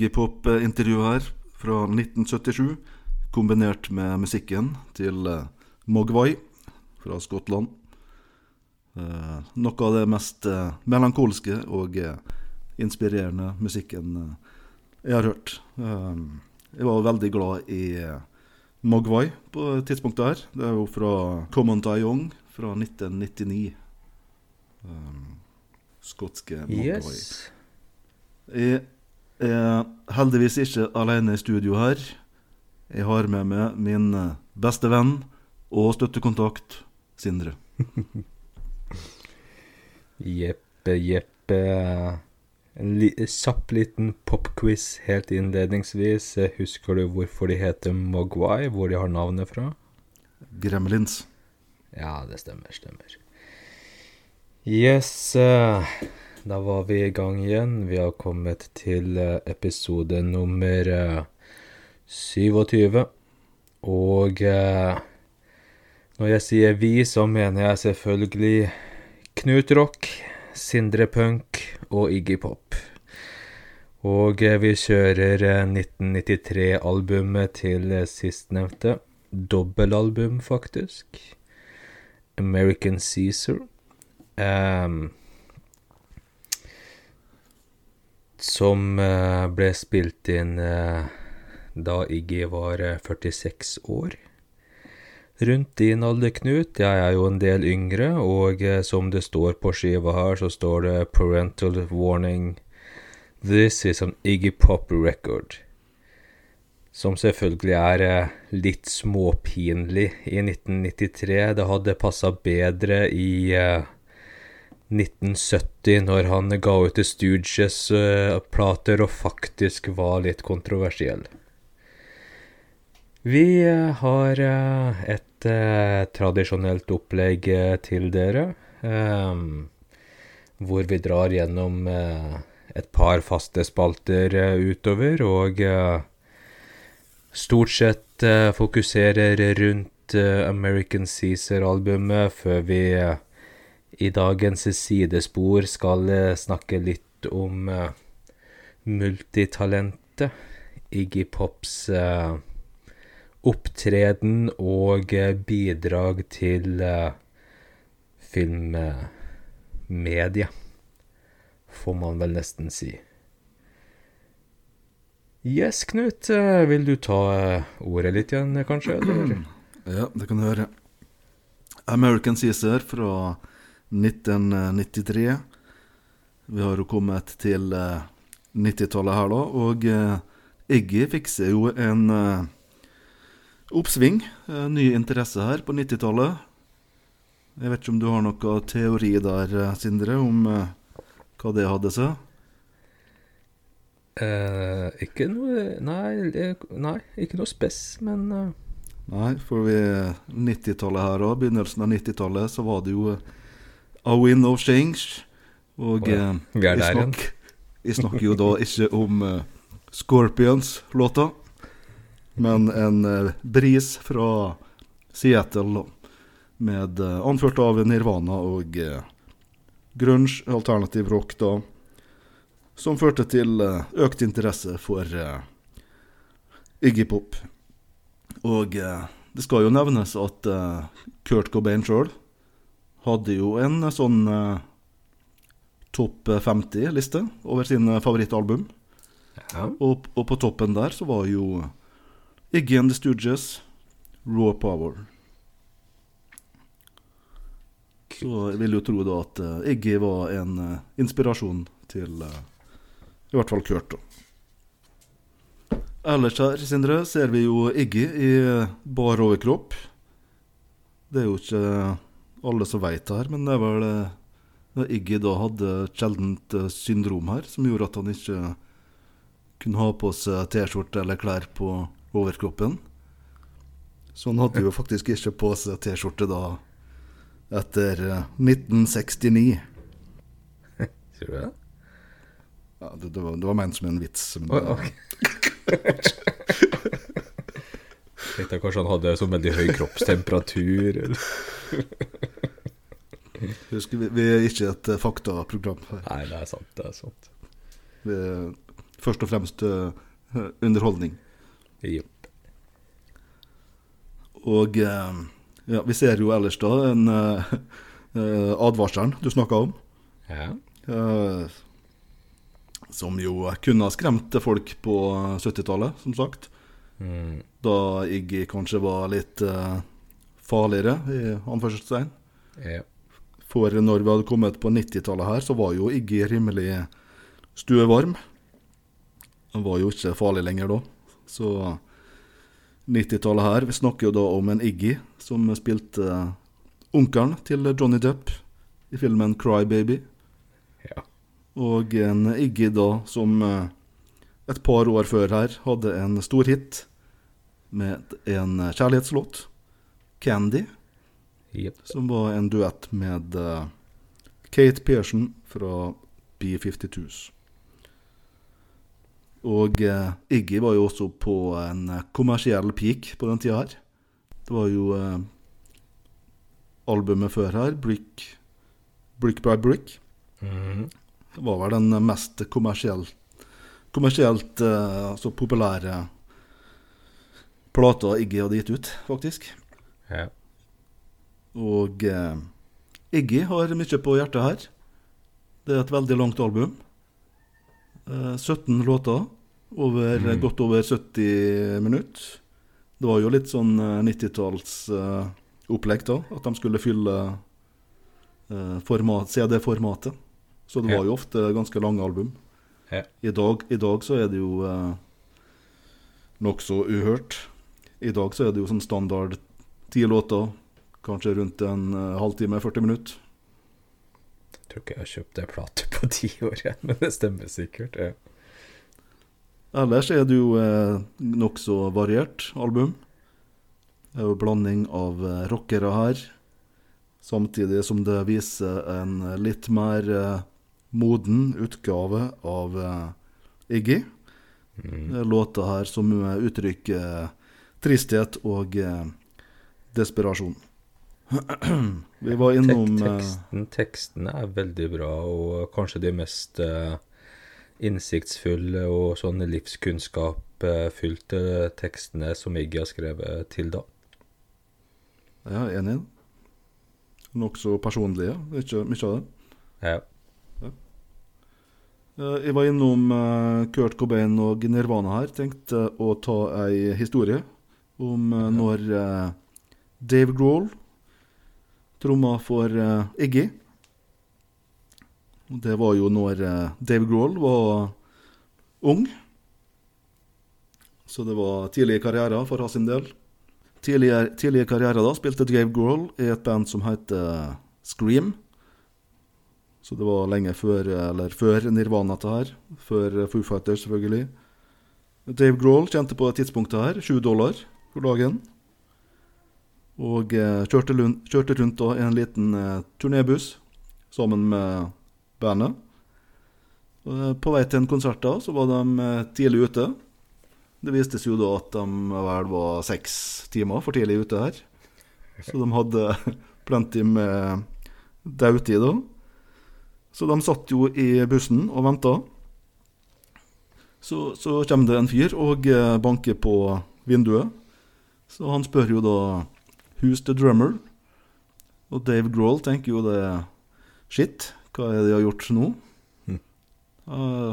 Iggy Pop-intervju her fra 1977, kombinert med musikken til eh, Mogwai fra Skottland. Eh, noe av det mest eh, melankolske og inspirerende musikken jeg har hørt. Jeg var veldig glad i Mogwai på tidspunktet her. Det er jo fra Common Young fra 1999. Eh, skotske Mogwai. Yes. Jeg er heldigvis ikke alene i studio her. Jeg har med meg min eh, beste venn og støttekontakt, Sindre. Jeppe, jeppe. En li kjapp liten popquiz helt innledningsvis. Eh, Husker du hvorfor de heter Mogwai? Hvor de har navnet fra? Gremlins. Ja, det stemmer, stemmer. Yes, eh, da var vi i gang igjen. Vi har kommet til eh, episode nummer eh, 27. Og eh, når jeg sier vi, så mener jeg selvfølgelig Knut Rock, Sindre Punk og Iggy Pop. Og eh, vi kjører eh, 1993-albumet til eh, sistnevnte. Dobbelalbum, faktisk. American Caesar. Ehm, som eh, ble spilt inn eh, da Iggy var eh, 46 år. Rundt din alder, Knut. Jeg er jo en del yngre, og eh, som det står på skiva her, så står det 'Parental Warning'. This is an Iggy Pop record. Som selvfølgelig er eh, litt småpinlig i 1993. Det hadde passa bedre i eh, 1970, når han ga ut The Stooges-plater og faktisk var litt kontroversiell. Vi eh, har eh, et eh, tradisjonelt opplegg eh, til dere, ehm, hvor vi drar gjennom eh, et par faste spalter eh, utover, og eh, stort sett eh, fokuserer rundt eh, American Caesar-albumet før vi eh, i dagens sidespor skal eh, snakke litt om eh, multitalentet Iggy Pops eh, opptreden og bidrag til filmmedia, får man vel nesten si. Yes, Knut, vil du ta ordet litt igjen, kanskje? Eller? Ja, det kan du høre. American Caesar fra 1993. Vi har jo kommet til eh, 90-tallet her, da. Og eh, Iggy fikser jo en eh, oppsving. eh, ny interesse her på 90-tallet. Jeg vet ikke om du har noen teori der, eh, Sindre, om eh, hva det hadde seg? Eh, ikke noe Nei, eh, nei ikke noe spess, men eh, Nei, for vi 90-tallet her òg, begynnelsen av 90-tallet, så var det jo eh, A Win of Change. Og oh, ja, eh, vi er jeg der igjen. Jeg snakker jo da ikke om eh, Scorpions-låta, men en eh, bris fra Seattle, med anført av Nirvana og grunge, alternativ rock, da. som førte til økt interesse for uh, Iggy Pop. Og uh, det skal jo nevnes at uh, Kurt Cobain sjøl hadde jo en sånn eh, topp 50-liste over sine favorittalbum. Ja. Og, og på toppen der så var jo Iggy and the Stooges, Raw Power. Så jeg vil jo tro da at uh, Iggy var en uh, inspirasjon til uh, i hvert fall Kurt. da. Ellers her, Sindre, ser vi jo Iggy i eh, bar overkropp. Det er jo ikke alle som veit det her, men det er vel eh, da Iggy da hadde et sjeldent eh, syndrom her, som gjorde at han ikke kunne ha på seg T-skjorte eller klær på overkroppen. Så han hadde jo faktisk ikke på seg T-skjorte da etter eh, 1969. Sier du det? Ja, det, det, var, det var ment som en vits. Men, Å, ok. Tenkte jeg kanskje han hadde så veldig høy kroppstemperatur. Eller? Husk, vi, vi er ikke et eh, faktaprogram her. Nei, det er sant. det er sant. Vi er først og fremst uh, underholdning. Jepp. Og uh, ja, vi ser jo ellers da en eh, advarselen du snakka om. Ja. som jo kunne ha skremt folk på 70-tallet, som sagt. Mm. Da Iggy kanskje var litt eh, farligere, i anførselstegn. ja. For når vi hadde kommet på 90-tallet her, så var jo Iggy rimelig stuevarm. Han var jo ikke farlig lenger da. Så 90-tallet her Vi snakker jo da om en Iggy som spilte eh, onkelen til Johnny Depp i filmen 'Cry Baby'. ja. Og en Iggy da som eh, et par år før her hadde en stor hit med en kjærlighetslåt, 'Candy'. yep. Som var en duett med eh, Kate Pearson fra B-52s. Og eh, Iggy var jo også på en eh, kommersiell peak på den tida her. Det var jo eh, albumet før her, Brick, Brick by Brick. Mm. Det var vel den mest kommersiell, kommersielt eh, altså populære plata Iggy hadde gitt ut, faktisk. Ja. Og eh, Iggy har mye på hjertet her. Det er et veldig langt album. Eh, 17 låter. Over, Mm. Godt over 70 minutter. Det var jo litt sånn eh, 90-tallsopplegg, eh, opplegg da. At de skulle fylle eh, format, CD-formatet. Så det var jo ofte ganske lange album. Ja. I, dag, I dag så er det jo eh, nokså uhørt. I dag så er det jo sånn standard ti låter. Kanskje rundt en eh, halvtime, 40 minutter. Jeg tror ikke jeg har kjøpt ei plate på ti år igjen, men det stemmer sikkert. Ja. Ellers er det jo eh, nokså variert album. Det er jo blanding av eh, rockere her, samtidig som det viser en litt mer eh, moden utgave av eh, Iggy. Mm. Er her som eh, uttrykker eh, tristhet og eh, desperasjon. Vi var innom eh, teksten, tekstene er veldig bra, og kanskje de mest eh, innsiktsfulle og sånn livskunnskapfylte tekstene som Iggy har skrevet til da. Ja, enig. Nokså personlige, ikke mye av det. Ja. Eh, Jeg var innom Kurt Cobain og Nirvana her. Tenkte å ta ei historie om når Dave Grohl tromma for uh, Iggy. Det var jo når uh, Dave Grohl var ung. Så det var tidlig karrierer for hans del. Tidligere, tidlig karrierer da spilte Dave Grohl i et band som heter Scream. Så det var lenge før, eller før Nirvana dette her. Før Foo Fighters, selvfølgelig. Dave Grohl tjente på tidspunktet her 20 dollar for dagen. Og eh, kjørte, kjørte rundt i en liten eh, turnébuss sammen med bandet. Eh, på vei til en konsert da, så var de tidlig ute. Det viste seg jo da at de vel var seks timer for tidlig ute her. Så de hadde plenty med dautid da. Så de satt jo i bussen og venta. Så, så kommer det en fyr og banker på vinduet. Så han spør jo da Who's the drummer? Og Dave Grohl tenker jo det Shit, hva er det de har gjort nå? Hm.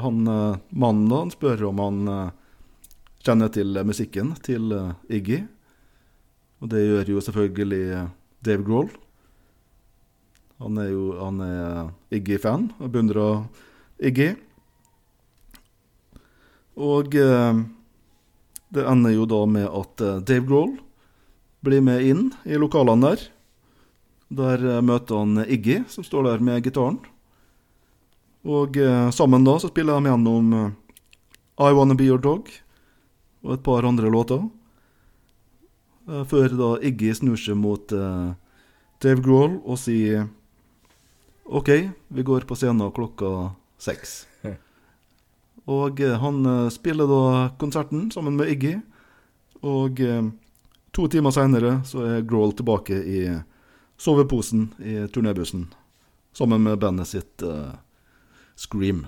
Han eh, mannen da, han spør om han eh, kjenner til musikken til eh, Iggy. Og det gjør jo selvfølgelig Dave Grohl. Han er jo han er Iggy-fan og beundrer Iggy. Og det ender jo da med at Dave Grohl blir med inn i lokalene der. Der eh, møter han Iggy, som står der med gitaren. Og eh, sammen da så spiller de gjennom eh, I Wanna Be Your Dog og et par andre låter. Eh, før da Iggy snur seg mot eh, Dave Grohl og sier OK, vi går på scenen klokka seks. Og han spiller da konserten sammen med Iggy. Og to timer seinere er Grohl tilbake i soveposen i turnébussen. Sammen med bandet sitt uh, Scream.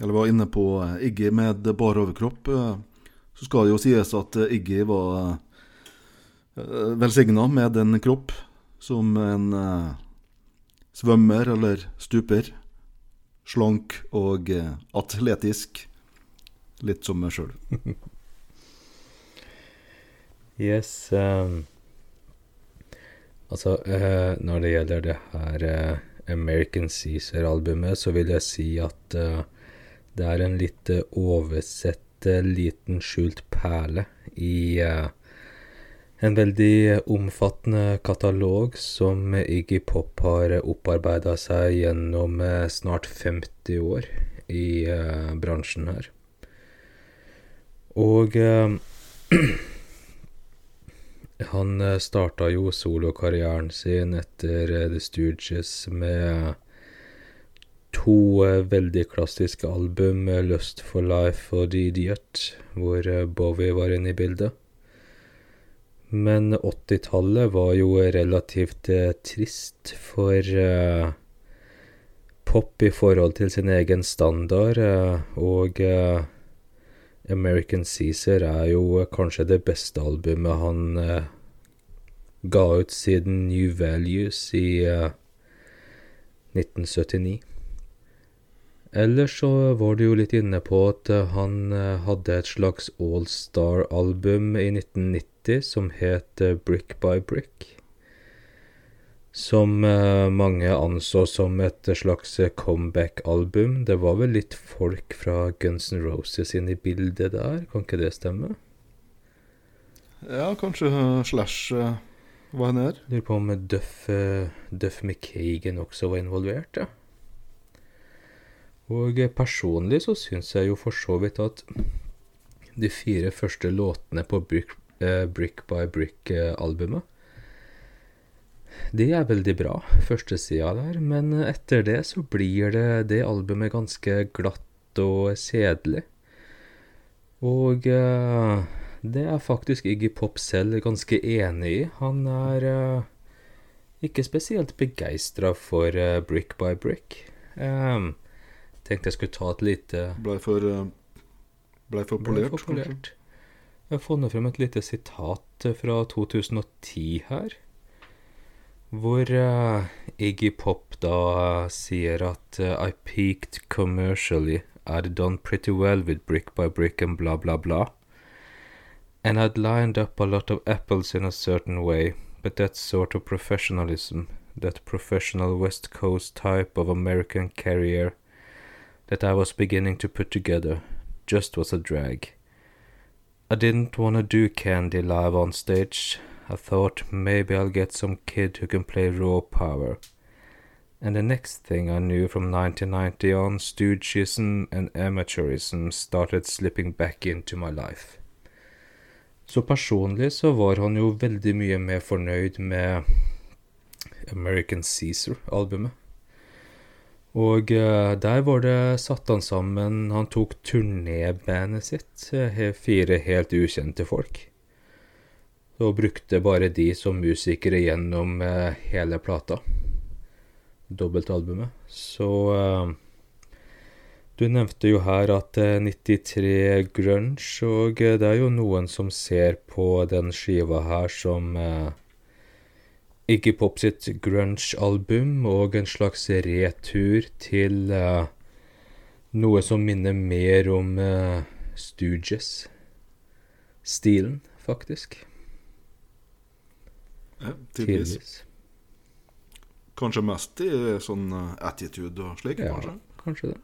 Eller var inne på eh, Iggy med bar overkropp. eh, Så skal det jo sies at eh, Iggy var uh, velsigna med en kropp som en eh, svømmer eller stuper. Slank og eh, atletisk. Litt som meg sjøl. Yes. Um, altså, uh, når det gjelder det her eh, American Caesar-albumet, så vil jeg si at uh, det er en litt eh, oversett uh, liten skjult perle i uh, en veldig omfattende katalog som Iggy Pop har opparbeida seg gjennom snart 50 år i bransjen her. Og Han eh, starta jo solokarrieren sin etter eh, The Stooges med to eh, veldig klassiske album, Lust for Life og The Idiot, hvor Bowie var inne i bildet. Men 80-tallet var jo relativt trist for uh, pop i forhold til sin egen standard, uh, og eh, American Caesar er jo kanskje det beste albumet han eh, ga ut siden New Values i eh, 1979. Ellers så var du jo litt inne på at eh, han eh, hadde et slags all-star-album i 1990 som het eh, Brick by Brick. Som eh, mange anså som et slags eh, comeback-album. Det var vel litt folk fra Guns N' Roses inn i bildet der, kan ikke det stemme? Ja, kanskje eh, Slash var var her. Lurer på om Duff, eh, Duff McKagan også var involvert, ja. Og eh, personlig så syns jeg jo for så vidt at de fire første låtene på Brick, eh, Brick by Brick-albumet De er veldig bra, første sida der, men etter det så blir det det albumet ganske glatt og kjedelig. Og eh, det er faktisk Iggy Pop selv ganske enig i. Han er eh, ikke spesielt begeistra for eh, Brick by Brick. Um, tenkte jeg skulle ta et lite Blei for, ble for ble polert, for polert. Jeg har funnet frem et lite sitat fra 2010 her. Hvor eh, Iggy Pop da sier at eh, I peaked commercially. I'd done pretty well with brick by brick and blah blah blah. And I'd lined up a lot of apples in a certain way, but that sort of professionalism, that professional West Coast type of American carrier that I was beginning to put together, just was a drag. I didn't want to do Candy live on stage. I thought maybe I'll get some kid who can play raw power. And the next thing I knew from 1990 on, stoogism and amateurism started slipping back into my life. Så personlig så var han jo veldig mye mer fornøyd med American Caesar-albumet. Og eh, der var det satt han sammen Han tok turnébandet sitt, eh, fire helt ukjente folk. Og brukte bare de som musikere gjennom eh, hele plata. Dobbeltalbumet. Så eh, Du nevnte jo her at eh, 93 grunge, og eh, det er jo noen som ser på den skiva her som eh, Iggy Pop sitt grunge-album og en slags retur til eh, noe som minner mer om uh, Stooges. Stilen, faktisk. Ja, tidvis. Tidvis. Kanskje mest i sånn eh, attitude og slik, Ja, kanskje. kanskje det.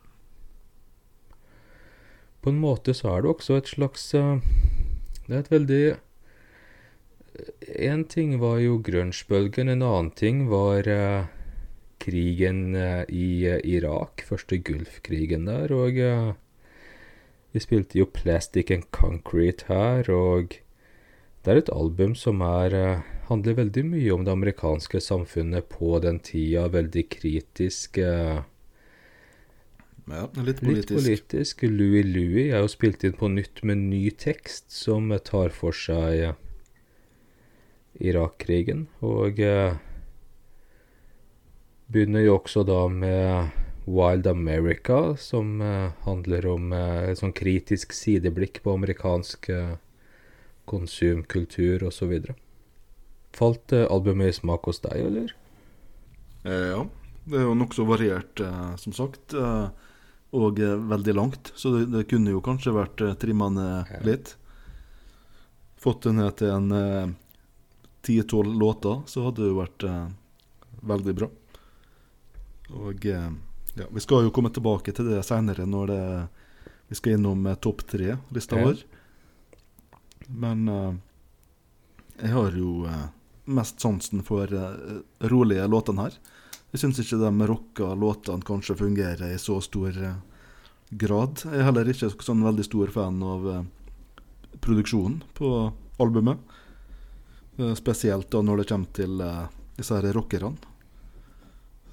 På en måte så er det også et slags eh, Det er et veldig En ting var jo grunge-bølgen, en annen ting var eh, krigen eh, i eh, Irak, første Gulfkrigen der, og eh, vi spilte jo Plastic and Concrete her, og det er et album som er eh, handler veldig mye om det amerikanske samfunnet på den tida, veldig kritisk. eh, Ja, litt Litt politisk. politisk. Louis Louis er jo spilt inn på nytt med ny tekst som tar for seg eh, Irak-krigen. Og eh, begynner jo også da med Wild America, som eh, handler om eh, et sånn kritisk sideblikk på amerikansk eh, konsumkultur osv. Falt eh, albumet i smak hos deg, eller? Eh, ja. Det er jo nokså variert, eh, som sagt. Eh, og eh, veldig langt, så det, det kunne jo kanskje vært eh, trimma ned Ja. litt. Fått det ned til en ti-tolv låter, så hadde det jo vært veldig bra. Og ja, vi skal jo komme tilbake til det seinere når det, vi skal innom topp tre-lista vår. Men jeg har jo mest sansen for eh, rolige låtene her. Jeg syns ikke de rocka låtene kanskje fungerer i så stor eh, grad. Jeg er heller ikke sånn veldig stor fan av eh, produksjonen på albumet. Spesielt da når det kommer til disse her rockerne.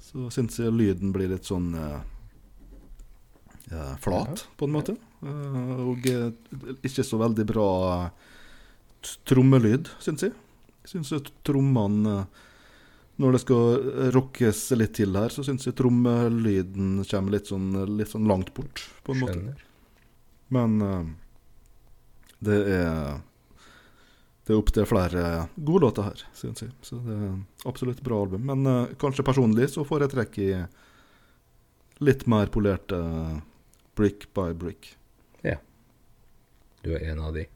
Så syns jeg lyden blir litt sånn eh, flat, på en måte. Og ikke så veldig bra trommelyd, syns jeg. Syns jeg trommene eh, Når det skal rockes litt til her, så syns jeg trommelyden kommer litt sånn, litt sånn langt bort, på en måte. Skjønner. Men uh, det er Det er opp til flere gode låter her, syns jeg. Så det er absolutt bra album. Men uh, kanskje personlig så får jeg trekk i litt mer polerte brick by brick. Ja. Du er en av de.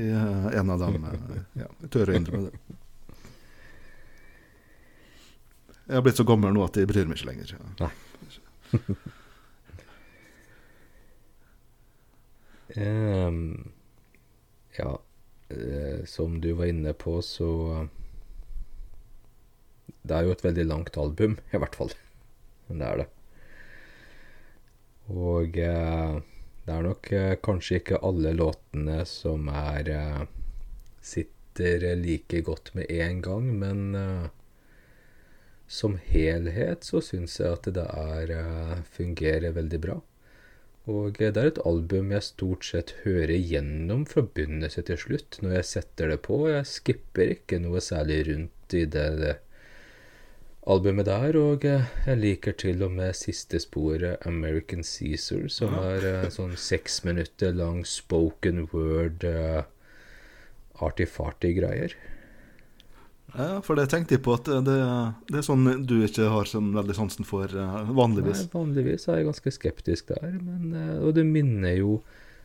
Er en av dem. eh, Ja, jeg tør å innrømme det. Jeg har blitt så gammel nå at jeg bryr meg ikke lenger. Nei. Um, ja, uh, som du var inne på, så Det er jo et veldig langt album, i hvert fall. Men det er det. Og eh, det er nok eh, kanskje ikke alle låtene som er eh, sitter like godt med en gang, men eh, som helhet så syns jeg at det er, fungerer veldig bra. Og det er et album jeg stort sett hører gjennom fra begynnelse til slutt når jeg setter det på. Jeg skipper ikke noe særlig rundt i det, det albumet der, og eh, jeg liker til og med siste sporet, 'American Caesar', som er en sånn seks minutter lang spoken word uh, arty-farty-greier. Ja, for det tenkte jeg på at det, det er sånn du ikke har sånn veldig sansen for eh, vanligvis. Nei, vanligvis er jeg ganske skeptisk der, men, eh, og det minner jo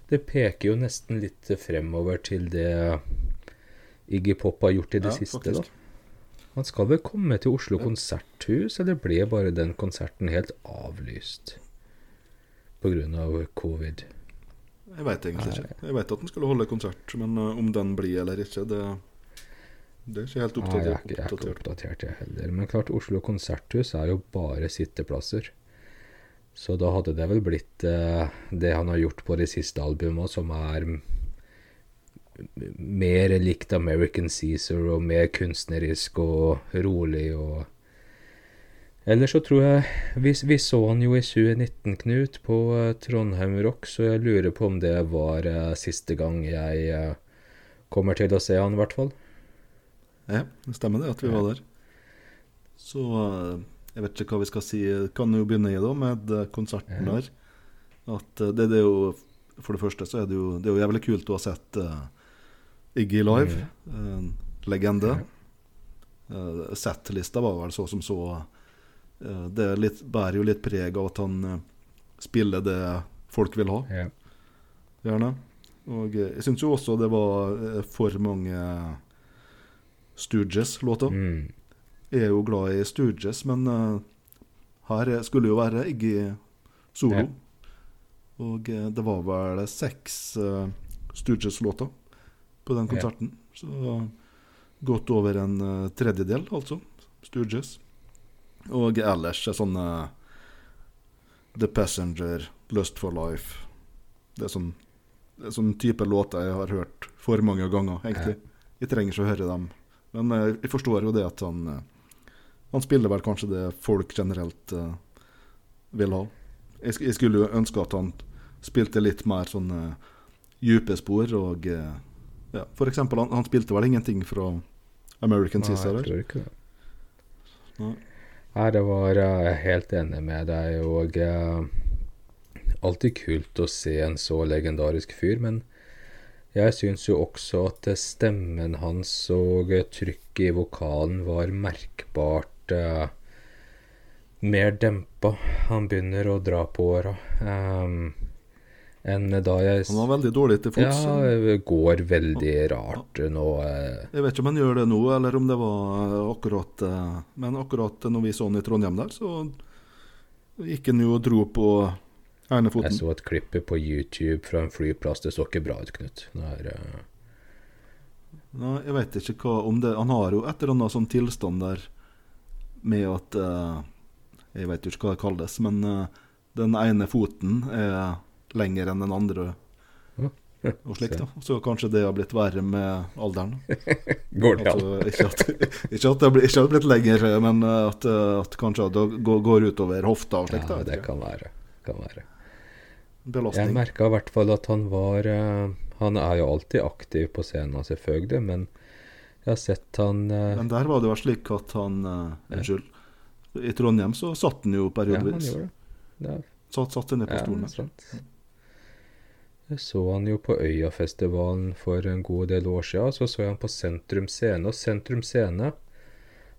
Det peker jo nesten litt fremover til det Iggy Pop har gjort i det Ja, siste, faktisk. da. Han skal vel komme til Oslo konserthus, eller ble bare den konserten helt avlyst pga. covid? Jeg veit egentlig ikke. Jeg veit at han skulle holde konsert, men eh, om den blir eller ikke, det, det er ikke helt Nei, er oppdatert. ikke, jeg er ikke oppdatert. jeg heller. Men klart, Oslo konserthus er jo bare sitteplasser. Så da hadde det vel blitt eh, det han har gjort på de siste albumene, som er mer likt American Caesar og mer kunstnerisk og rolig og Ellers så tror jeg Vi, vi så han jo i 2019, Knut, på eh, Trondheim Rock, så jeg lurer på om det var eh, siste gang jeg eh, kommer til å se han, i hvert fall. Ja, det stemmer det at vi var der. Så jeg vet ikke hva vi skal si. Kan jo begynne da med konserten der. At det, det er jo For det første så er det jo, det er jo jævlig kult å ha sett eh, Iggy live. En legende. Uh, Settlista var vel så som så eh, Det litt, bærer jo litt preg av at han eh, spiller det folk vil ha, gjerne. Og eh, jeg syns jo også det var eh, for mange Stooges-låter. Mm. Jeg er jo glad i Stooges, men eh, her er- skulle jo være Iggy solo. Ja. Og eh, det var vel seks uh, Stooges-låter på den Ja. konserten. Så godt over en eh, tredjedel, altså. Stooges. Og ellers er sånne The Passenger, Lust for Life Det er sånn, det er sånn type låter jeg har hørt for mange ganger, egentlig. Jeg trenger ikke å høre dem. Men eh, jeg forstår jo det at han eh, Han spiller vel kanskje det folk generelt uh, vil ha. Jeg, jeg skulle ønske at han spilte litt mer sånne dype spor og eh, ja, For eksempel, han, han spilte vel ingenting fra American Nei, Caesar? jeg tror ikke det. Nei. Nei, det var eh, Jeg er helt enig med deg, og eh, alltid kult å se en så legendarisk fyr, men jeg syns jo også at eh, stemmen hans og eh, trykket i vokalen var merkbart eh, mer dempa. Han begynner å dra på åra. Um, enn da jeg Han var veldig dårlig til fots. Ja, går veldig rart nå. eh, Jeg vet ikke om han gjør det nå, eller om det var eh, akkurat eh, Men akkurat når vi så han i Trondheim der, så gikk han jo og dro på ene Jeg så et klipp på YouTube fra en flyplass. Det så ikke bra ut, Knut. Der, Nei, jeg vet ikke hva om det Han har jo et eller annet sånn tilstand der med at Jeg jo ikke hva det kalles, men den ene foten er lenger enn den andre. Og slik da Så kanskje det har blitt verre med alderen. Går det an? Altså, ikke, at, ikke at det ikke har blitt lenger, men at, at kanskje det går, utover hofta og slikt. Ja, da, det kan være. Kan være. Jeg Belastning. merka i hvert fall at han var eh, Han er jo alltid aktiv på scenen, selvfølgelig, men jeg har sett han eh, Men der var det jo slik at han eh, Unnskyld. I Trondheim så satt han jo Ja, han gjorde det. det er, satt, satt ned på ja, stolen. sant. Jeg så han jo på Øyafestivalen for en god del år siden. Så så jeg han på Sentrum Scene. Og Sentrum Scene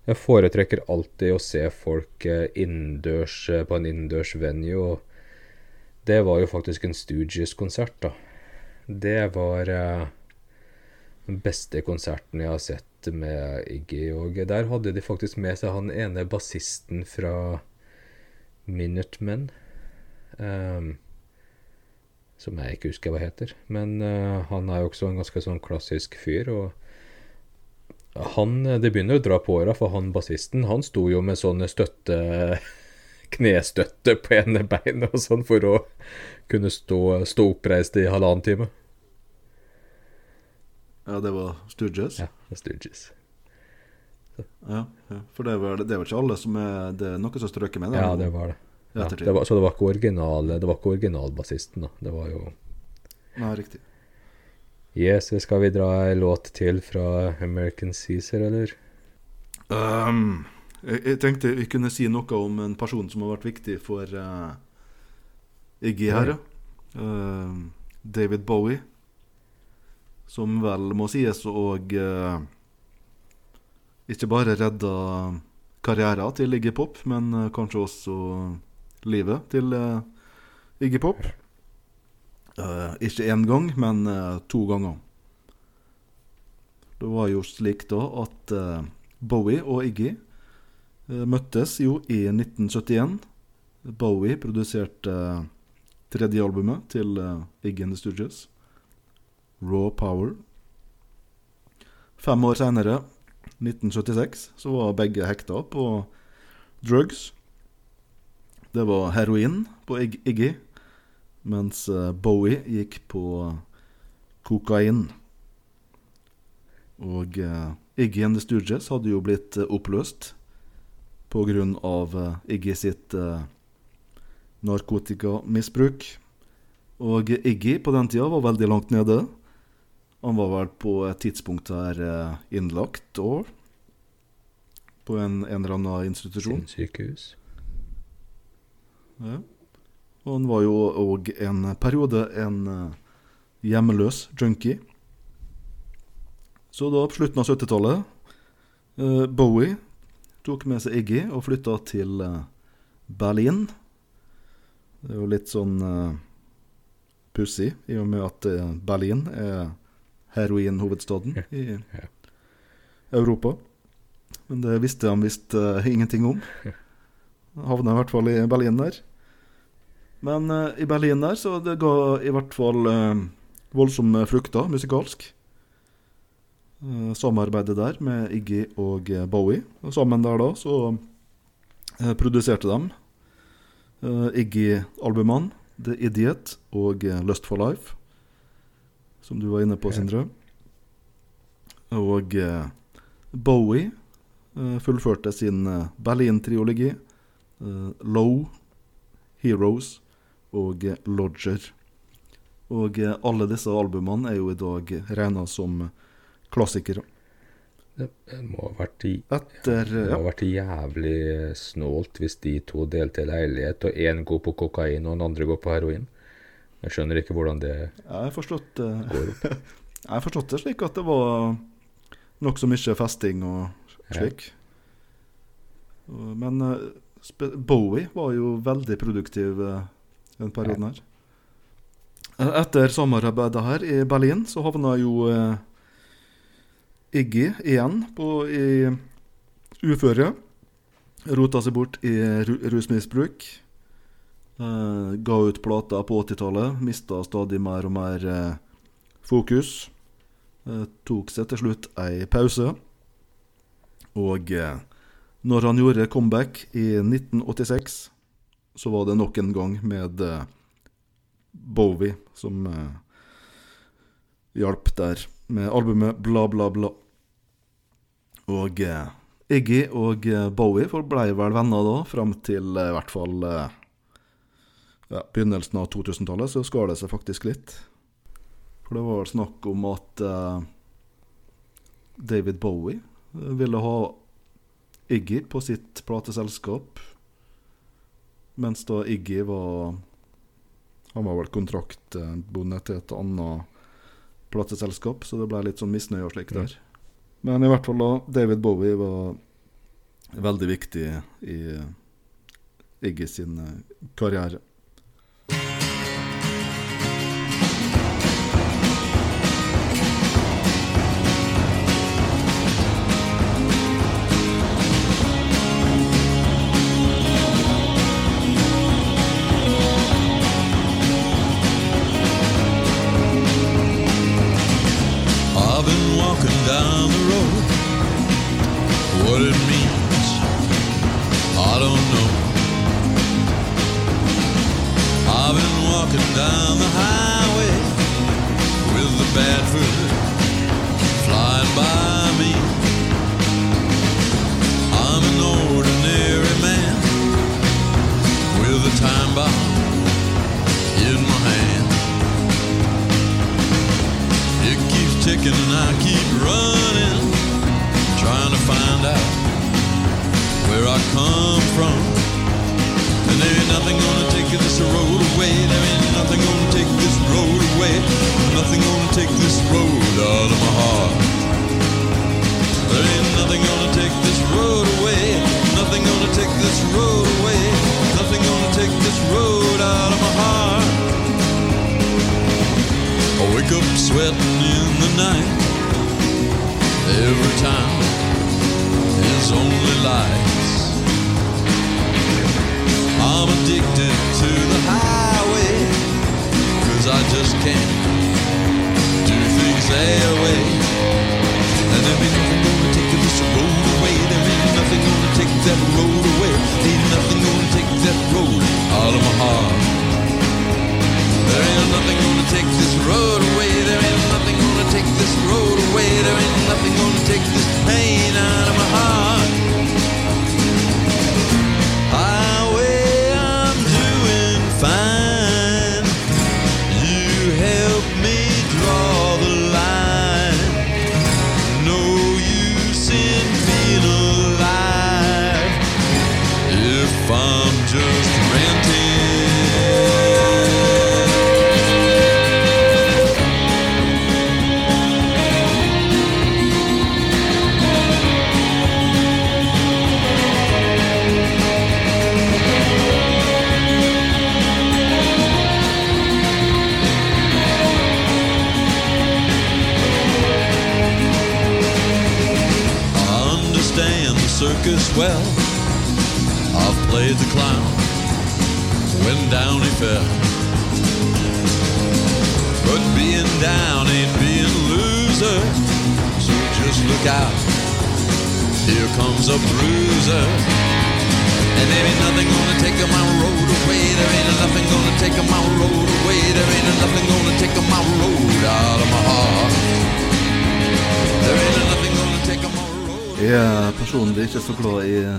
Jeg foretrekker alltid å se folk eh, innendørs eh, på en innendørs venue. Og det var jo faktisk en Stooges-konsert, da. Det var eh, den beste konserten jeg har sett med Iggy. Og der hadde de faktisk med seg han ene bassisten fra Minutemen. Um, som jeg ikke husker hva heter. Men uh, han er jo også en ganske sånn klassisk fyr. Og han eh, Det begynner å dra på åra, for han bassisten han sto jo med sånne støtte knestøtte på ene beinet og sånn for å kunne stå, stå oppreist i halvannen time. Ja, det var Stooges. Ja, det var Stooges. Ja, ja. For det vel, det ikke alle som er Det er noe som strøker med Ja, det var det. Ja, det var, så det var ikke original Det var ikke originalbassisten, da. Det var jo Nei, riktig. Yes, skal vi dra en låt til fra American Caesar, eller? Um, jeg, jeg tenkte vi kunne si noe om en person som har vært viktig for uh, Iggy her. ja. Ehm, David Bowie. Som vel må sies og uh, ikke bare redda karrieren til Iggy Pop, men eh, kanskje også livet til eh, Iggy Pop. Eh, ikke én gang, men eh, to ganger. Det var jo slik da at Bowie og Iggy møttes jo i 1971. Bowie produserte tredje albumet til Iggy and the Stooges, Raw Power. Fem år senere, 1976, så var begge hekta på drugs. Det var heroin på Iggy, mens eh, Bowie gikk på kokain. Og eh, Iggy and the Stooges hadde jo blitt eh, oppløst av eh, Iggy sitt narkotikamisbruk. Og Iggy på den tida var veldig langt nede. Han var vel på et tidspunkt her innlagt år. På en, en eller annen institusjon. Sinnssykehus. Ja. Og han var jo òg en periode en eh, hjemmeløs junkie. Så da på slutten av 70-tallet eh, Bowie tok med seg Iggy og flytta til eh, Berlin. Det er jo litt sånn pussig, i og med at Berlin er heroinhovedstaden i Europa. Men det visste han visst ingenting om. Havna i hvert fall i Berlin der. Men uh, i Berlin der så det ga i hvert fall uh, voldsomme frukter musikalsk. Uh, samarbeidet der med Iggy og Bowie. Og sammen der da så produserte de Iggy-albumene The Idiot og Lust for Life, som du var inne på, Sindre. Og Bowie fullførte sin Berlin-triologi. Eh, Low, Heroes og eh, Lodger. Og eh, alle disse albumene er jo i dag regna som klassikere. Det må ha vært i Etter Det må ha vært jævlig snålt hvis de to delte leilighet, og én går på kokain og den andre går på heroin. Jeg skjønner ikke hvordan det Jeg forstått, går opp. jeg har forstått det slik at det var nokså mye festing og slik. Ja. Men Bowie var jo veldig produktiv eh, den perioden her. Etter sommerarbeidet her i Berlin så havna jo eh, Iggy igjen på i uføre. Rota seg bort i ru rusmisbruk. Eh, ga ut plater på 80-tallet. Mista stadig mer og mer fokus. Tok seg til slutt ei pause. Og eh, når han gjorde comeback i 1986, så var det nok en gang med eh, Bowie som eh, hjalp der med albumet Bla, bla, bla. Og eh, Iggy og Bowie forblei vel venner da, fram til i hvert fall ja, begynnelsen av 2000-tallet, så skar det seg faktisk litt. For det var vel snakk om at uh, David Bowie ville ha Iggy på sitt plateselskap, mens da Iggy var Han var vel kontraktbonde til et annet plateselskap, så det ble litt sånn misnøye og slik der. Men i hvert fall da, David Bowie var veldig viktig i Iggy sin eh, karriere. find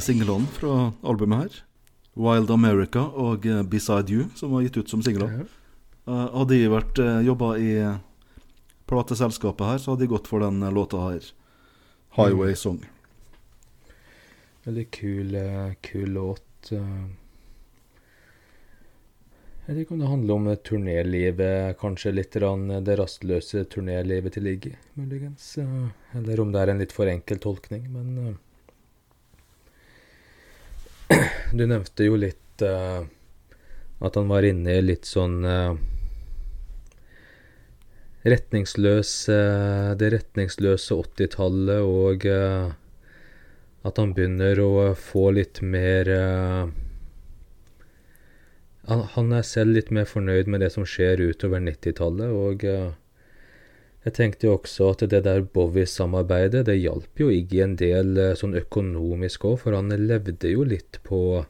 singlene fra albumet her. Wild America og eh, Beside You, som var gitt ut som singler. Eh, hadde de vært uh, jobba i plateselskapet her, så hadde de gått for den eh, låta her. Highway Song. Veldig kul, eh, kul låt. eh. Jeg vet ikke om det handler om eh, turnélivet, kanskje litt eh, det rastløse turnélivet til Liggy, muligens. eh, Eller om det er en litt for enkel tolkning, men eh, Du nevnte jo litt uh, at han var inne i litt sånn uh, retningsløs uh, Det retningsløse 80-tallet og at han begynner å få litt mer han, han er selv litt mer fornøyd med det som skjer utover 90-tallet, og jeg tenkte jo også at det der Bowie-samarbeidet, det hjalp jo Iggy en del eh, sånn økonomisk òg, for han levde jo litt på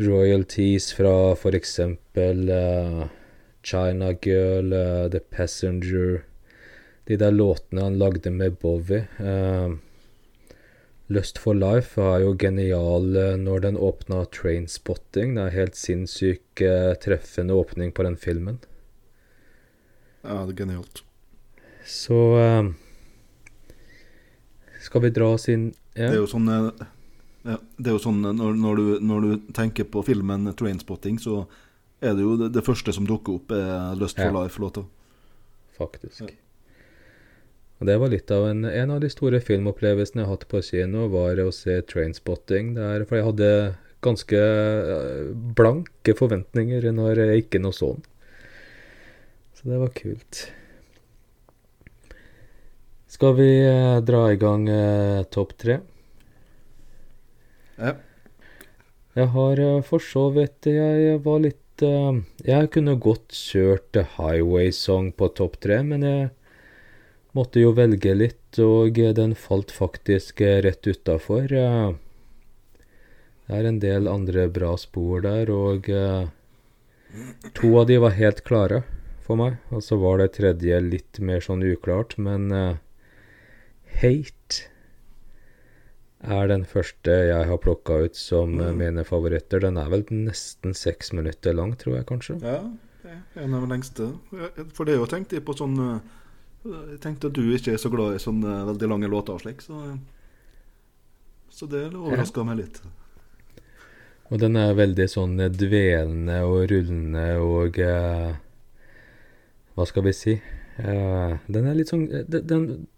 royalties fra for eksempel uh, China Girl, uh, The Passenger, de der låtene han lagde med Bowie. Uh, Lust for Life var jo genial når den åpna Trainspotting. Det er helt sinnssyk treffende åpning på den filmen. Ja, det er genialt. Så eh, skal vi dra oss inn ja. Det er jo sånn eh, ja, Det er jo sånn eh, når, når, du, når du tenker på filmen 'Trainspotting', så er det jo det, det første som dukker opp, er 'Lust for Ja. Life'-låta. faktisk. Og det var litt av en, en av de store filmopplevelsene jeg har hatt på kino, var å se Trainspotting. Der, for jeg hadde ganske eh, blanke forventninger når jeg ikke og så den. Så det var kult. Skal vi eh, dra i gang eh, topp tre? Ja. Jeg har eh, for så vidt Jeg var litt eh, Jeg kunne godt kjørt eh, Highway Song på topp tre, men jeg måtte jo velge litt, og eh, den falt faktisk eh, rett utafor. Eh, Det er en del andre bra spor der, og eh, to av de var helt klare for meg. Og så var det tredje litt mer sånn uklart, men eh, Hate er den første jeg har plukka ut som mm. mine favoritter. Den er vel nesten seks minutter lang, tror jeg kanskje. ja, det er en av de lengste. For det er jo tenkt på sånn eh, Jeg tenkte at du ikke er så glad i sånne veldig lange låter og slik, så Så det overraska meg litt. Og den er veldig sånn eh, dvelende og rullende og eh, Hva skal vi si? Eh, den er litt sånn eh, Den,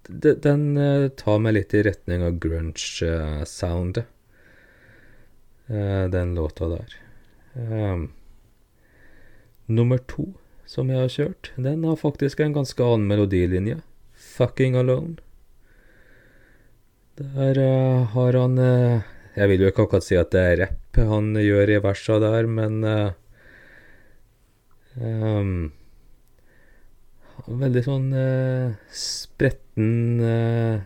den, den, eh, tar meg litt i retning av grunge-soundet. Uh, den låta der. Eh, nummer to som jeg har kjørt, den har faktisk en ganske annen melodilinje. 'Fucking Alone'. Der eh, har han eh, Jeg vil jo ikke akkurat si at det er rapp han gjør i versa der, men eh, ehm, Veldig sånn eh, spretten eh,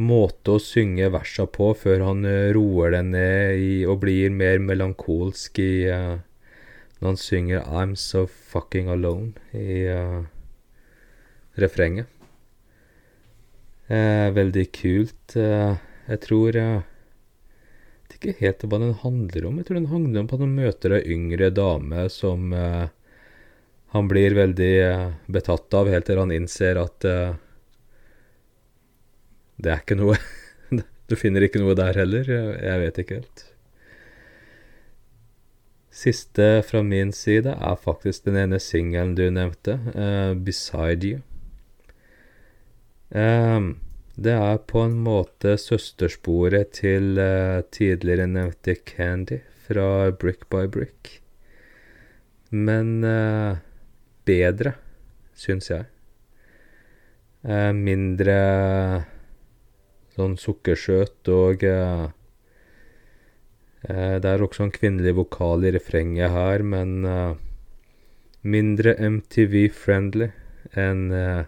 måte å synge versa på før han eh, roer det ned i, og blir mer melankolsk i eh, Når han synger 'I'm so fucking alone' i eh, refrenget. Eh, veldig kult. Eh, jeg tror eh, Jeg vet ikke helt hva den handler om. Jeg tror den handler om at han møter ei yngre dame som eh, han blir veldig eh, betatt av, helt til han innser at uh, det er ikke noe Du finner ikke noe der heller. Jeg, vet ikke helt. Siste fra min side er faktisk den ene singelen du nevnte, uh, 'Beside You'. Um, det er på en måte søstersporet til uh, tidligere nevnte Candy fra Brick by Brick. Men eh, bedre, syns jeg. Eh, mindre sånn sukkersøt og eh, eh, Det er også en kvinnelig vokal i refrenget her, men eh, mindre MTV-friendly enn eh,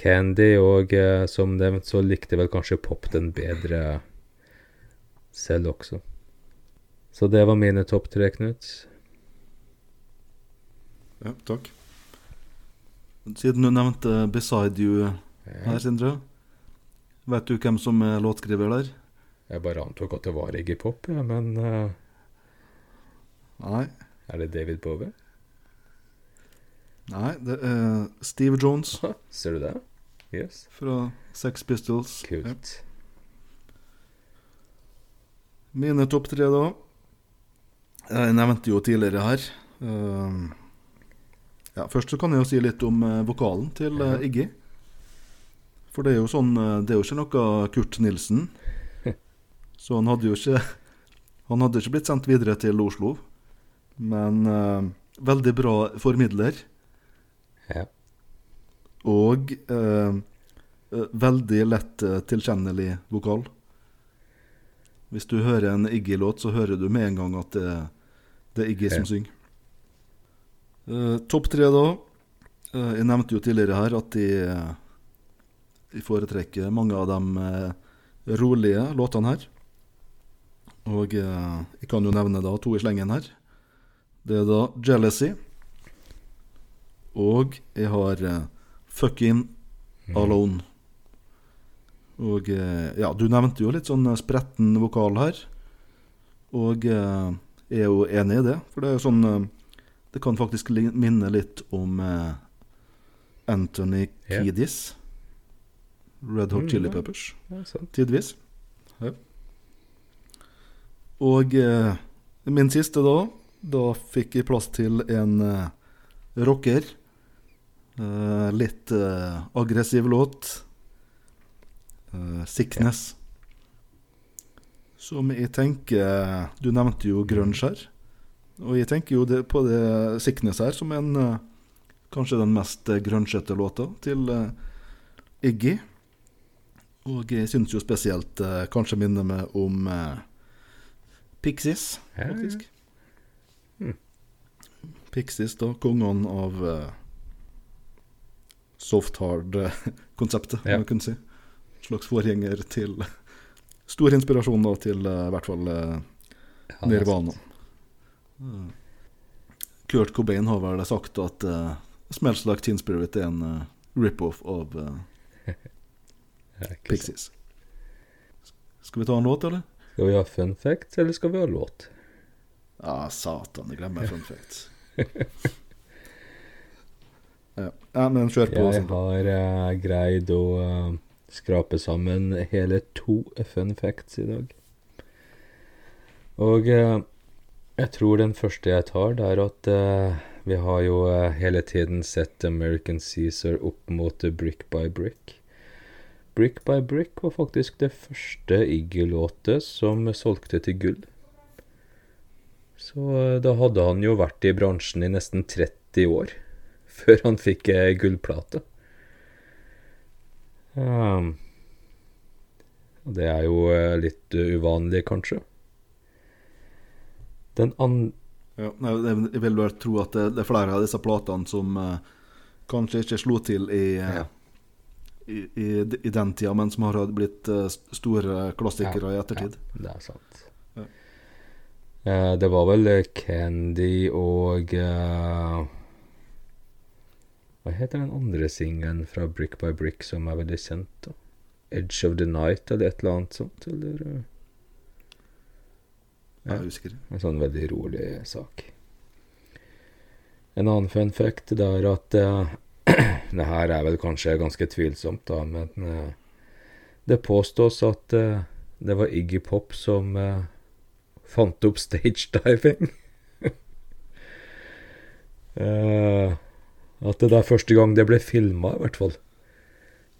Candy, og eh, som nevnt så likte vel kanskje pop den bedre selv også. Så det var mine topp tre, Knut. Ja, takk. Siden du nevnte 'Beside You' her, Sindre. Vet du hvem som er låtskriver der? Jeg bare antok at det var Iggy Pop, ja, men uh... Nei. er det David Bowie? Nei, det er Steve Jones Ser du det? Yes. fra Sex Pistols. Ja. Kult. Mine topp tre, da. Jeg nevnte jo tidligere her. Ehm, ja, først så kan jeg jo si litt om eh, vokalen til eh, Iggy. For det er jo sånn eh, Det er jo ikke noe Kurt Nilsen. Så han hadde jo ikke Han hadde ikke blitt sendt videre til Oslo. Men uh, veldig bra formidler. Ja. Og eh, veldig lett tilkjennelig vokal. Hvis du hører en Iggy-låt, så hører du med en gang at det, det er Iggy Ja. som synger. Eh, Topp tre, da. Uh, jeg nevnte jo tidligere her at de, eh, de foretrekker mange av de eh, rolige låtene her. Og eh, jeg kan jo nevne da to i slengen her. Det er da 'Jealousy'. Og jeg har eh, 'Fucking 'Alone'. Og eh, ja, du nevnte jo litt sånn eh, spretten vokal her. Og eh, jeg er jo enig i det, for det er jo sånn eh, Det kan faktisk minne litt om eh, Anthony. Kiedis. Red Hot Mm, Chili. Peppers, tidvis. Og eh, min siste, da Da fikk jeg plass til en eh, rocker. Eh, litt eh, aggressiv låt. Eh, 'Sickness'. Som jeg tenker Du nevnte jo grunge her. Og jeg tenker jo det, på det 'Sickness' her som en eh, kanskje den mest eh, låta til eh, Iggy. Og jeg syns jo spesielt kanskje minner meg om Pixies, Ja, ja. faktisk. Hmm. Pixies, da. Kongene av soft-hard-konseptet, Ja. man kunne si. Slags forgjenger til Stor inspirasjon da til i hvert fall Ja, Nirvana. Eh, Kurt Cobain har vel sagt at uh, 'Smells Like Teen Spirit' er en uh, rip-off av eh, sant. Pixies. Skal vi ta en låt, eller? Skal vi ha fun facts, eller skal vi ha låt? Ja, satan, jeg glemmer fun facts. ja. ja, men kjør på. Jeg har uh, greid å uh, skrape sammen hele to fun facts i dag. Og eh, jeg tror den første jeg tar, det er at uh, vi har jo uh, hele tiden sett American Caesar opp mot Brick by Brick. Brick by Brick var faktisk det første Iggy-låtet som solgte til gull. Så uh, da hadde han jo vært i bransjen i nesten 30 år før han fikk gullplate. Um, det er jo litt uvanlig, kanskje. Den andre Ja, jeg vil vel tro at det, er flere av disse platene som uh, kanskje ikke slo til i, eh, Ja. i, i, i den tida, men som har blitt uh, store klassikere i ettertid. Ja, det er sant. Ja. Det var vel Candy og Hva heter den andre singelen fra Brick by Brick som er veldig kjent? da? Edge of the Night eller et eller annet sånt? Eller Jeg er usikker. En sånn veldig rolig sak. En annen fun fact det er at uh, Det her er vel kanskje ganske tvilsomt, da, men uh, det påstås at uh, det var Iggy Pop som fant opp stagediving. uh, at det er første gang det ble filma, i hvert fall.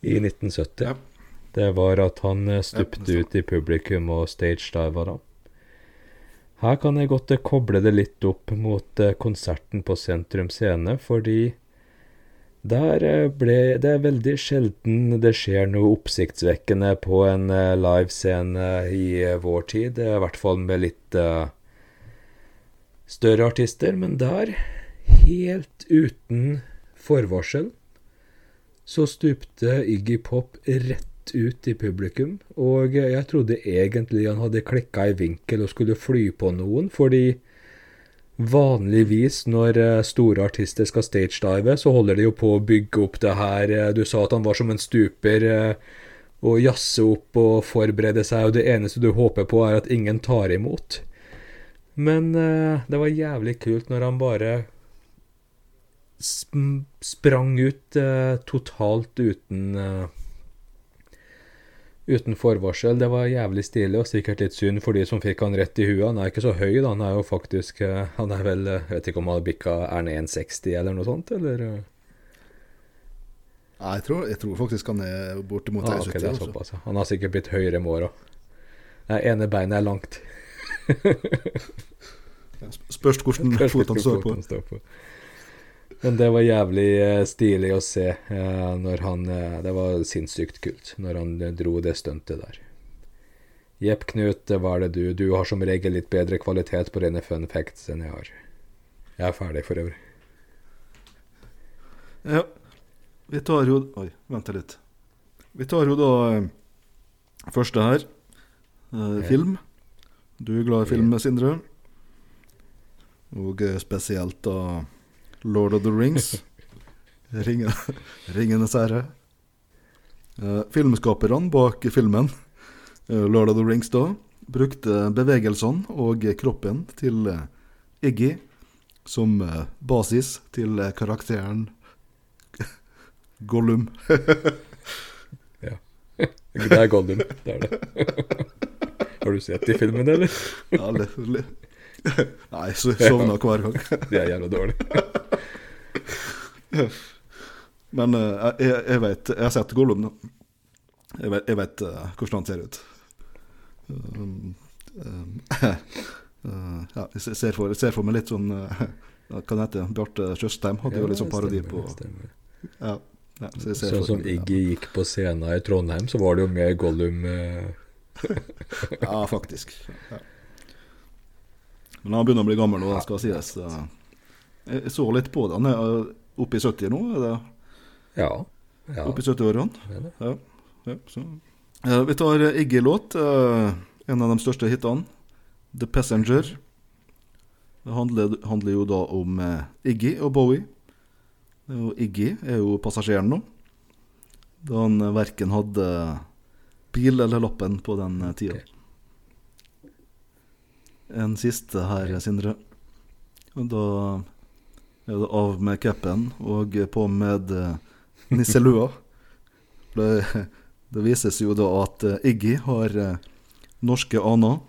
I 1970. Ja. Det var at han stupte Ja, ut i publikum og stagediva da. Her kan jeg godt koble det litt opp mot eh, konserten på Sentrum Scene, fordi der eh, ble Det er veldig sjelden det skjer noe oppsiktsvekkende på en eh, livescene i vår tid, i hvert fall med litt større artister, men der, helt uten forvarsel, så stupte Iggy Pop rett ut i publikum, og jeg trodde egentlig han hadde klikka i vinkel og skulle fly på noen, fordi vanligvis når eh, store artister skal stagedive, så holder de jo på å bygge opp det her eh, Du sa at han var som en stuper, eh, og jazze opp og forberede seg, og det eneste du håper på, er at ingen tar imot. Men det var jævlig kult når han bare sprang ut totalt uten Uten forvarsel. Det var jævlig stilig, og sikkert litt synd for de som fikk han rett i huet. Han er ikke så høy, da. Han er jo faktisk eh, Han er vel eh, Jeg vet ikke om han bikka Er han 1,60 eller noe sånt, eller? eh? Nei, jeg tror, jeg tror faktisk han er bortimot Ah, 1,70. det er såpass. ja. Han har sikkert blitt høyere med åra. Det ene beinet er langt. Spørs hvordan fot han står på. Men det var jævlig eh, stilig å se eh, når han eh, Det var sinnssykt kult når han dro det stuntet der. Jepp Knut, det hva er det du Du har som regel litt bedre kvalitet på dine fun facts enn jeg har. Jeg er ferdig for øvrig. Ja. Vi tar jo Oi, vent litt. Vi tar jo da første her. Eh, film. Du er glad i film, Sindre. Og spesielt da Lord of the Rings. Ringe, Ringenes herre. Uh, filmskaperne bak filmen uh, Lord of the Rings da brukte bevegelsene og kroppen til uh, Iggy som eh, basis til eh, karakteren Gollum. Ja. Det er Gollum. Det er det. Har du sett de filmene, eller? Ja, litt, li. Nei, så sovna hver gang. De er jævla dårlige. Men uh, jeg, jeg vet Jeg har sett Gollum, da. Jeg vet, jeg vet uh, hvordan han ser ut. Um, um, uh, ja, jeg ser for, jeg ser for meg litt sånn uh, Hva det heter Bjarte Tjøstheim hadde jo litt sånn parodi på Stemmer. ja, ja, så Sånn som Iggy Iggy gikk på scenen i Trondheim, så var det jo med Gollum Ja, faktisk. Ja. Men han begynner å bli gammel nå, skal sies. Jeg så litt på det. Han er oppe i 70 nå? Er det Ja. ja. oppe i 70-årene? det er. Ja. ja så. Eh, vi tar Iggy-låt. eh, en av de største hitene. 'The Passenger'. Det handler, handler jo da om eh, Iggy og Bowie. Og Iggy er jo passasjeren nå. Da han verken hadde bil eller lappen på den tida. Ok. En siste her, Sindre. Og da er det av med cupen og på med eh, nisselua. Det, det vises jo da at eh, Iggy har eh, norske aner.